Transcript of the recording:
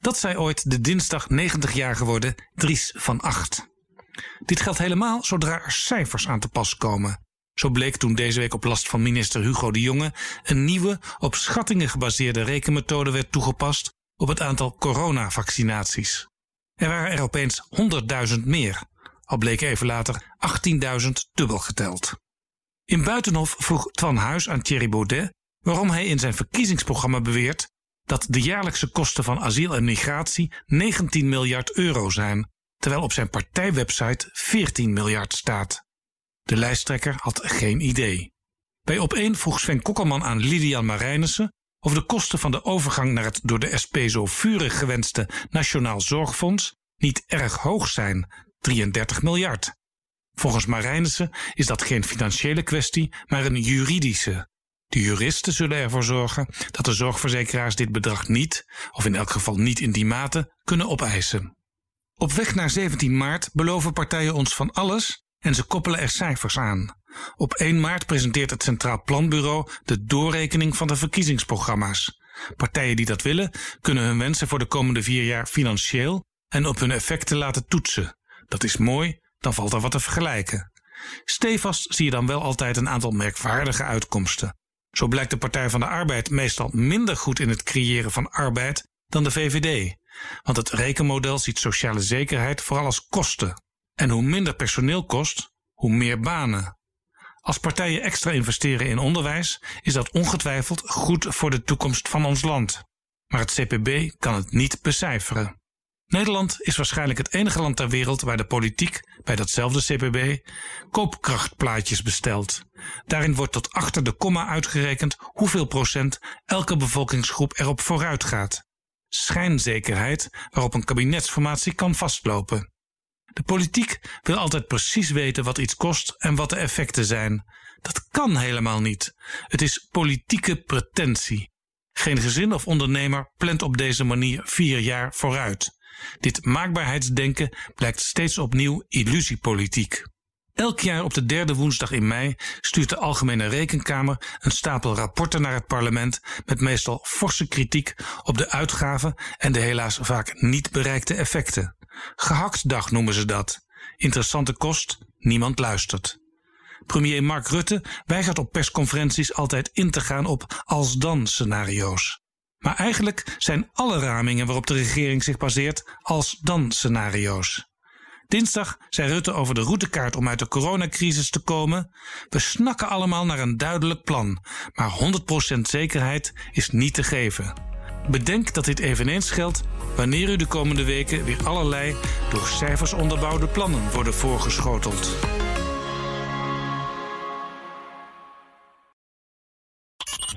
Dat zei ooit de dinsdag 90 jaar geworden Dries van Acht. Dit geldt helemaal zodra er cijfers aan te pas komen. Zo bleek toen deze week op last van minister Hugo de Jonge een nieuwe, op schattingen gebaseerde rekenmethode werd toegepast op het aantal coronavaccinaties. Er waren er opeens 100.000 meer, al bleek even later 18.000 dubbel geteld. In Buitenhof vroeg Twan Huis aan Thierry Baudet waarom hij in zijn verkiezingsprogramma beweert dat de jaarlijkse kosten van asiel en migratie 19 miljard euro zijn, terwijl op zijn partijwebsite 14 miljard staat. De lijsttrekker had geen idee. Bij op één vroeg Sven Kokkelman aan Lilian Marijnissen of de kosten van de overgang naar het door de SP zo vurig gewenste Nationaal Zorgfonds niet erg hoog zijn, 33 miljard. Volgens Marijnissen is dat geen financiële kwestie, maar een juridische. De juristen zullen ervoor zorgen dat de zorgverzekeraars dit bedrag niet, of in elk geval niet in die mate, kunnen opeisen. Op weg naar 17 maart beloven partijen ons van alles en ze koppelen er cijfers aan. Op 1 maart presenteert het Centraal Planbureau de doorrekening van de verkiezingsprogramma's. Partijen die dat willen, kunnen hun wensen voor de komende vier jaar financieel en op hun effecten laten toetsen. Dat is mooi, dan valt er wat te vergelijken. Stevast zie je dan wel altijd een aantal merkwaardige uitkomsten. Zo blijkt de Partij van de Arbeid meestal minder goed in het creëren van arbeid dan de VVD. Want het rekenmodel ziet sociale zekerheid vooral als kosten. En hoe minder personeel kost, hoe meer banen. Als partijen extra investeren in onderwijs, is dat ongetwijfeld goed voor de toekomst van ons land. Maar het CPB kan het niet becijferen. Nederland is waarschijnlijk het enige land ter wereld waar de politiek bij datzelfde CPB koopkrachtplaatjes bestelt. Daarin wordt tot achter de komma uitgerekend hoeveel procent elke bevolkingsgroep erop vooruit gaat. Schijnzekerheid waarop een kabinetsformatie kan vastlopen. De politiek wil altijd precies weten wat iets kost en wat de effecten zijn. Dat kan helemaal niet. Het is politieke pretentie. Geen gezin of ondernemer plant op deze manier vier jaar vooruit. Dit maakbaarheidsdenken blijkt steeds opnieuw illusiepolitiek. Elk jaar op de derde woensdag in mei stuurt de Algemene Rekenkamer een stapel rapporten naar het parlement met meestal forse kritiek op de uitgaven en de helaas vaak niet bereikte effecten. Gehaktdag noemen ze dat. Interessante kost, niemand luistert. Premier Mark Rutte weigert op persconferenties altijd in te gaan op als-dan scenario's. Maar eigenlijk zijn alle ramingen waarop de regering zich baseert als-dan scenario's. Dinsdag zei Rutte over de routekaart om uit de coronacrisis te komen. We snakken allemaal naar een duidelijk plan, maar 100% zekerheid is niet te geven. Bedenk dat dit eveneens geldt wanneer u de komende weken weer allerlei door cijfers onderbouwde plannen worden voorgeschoteld.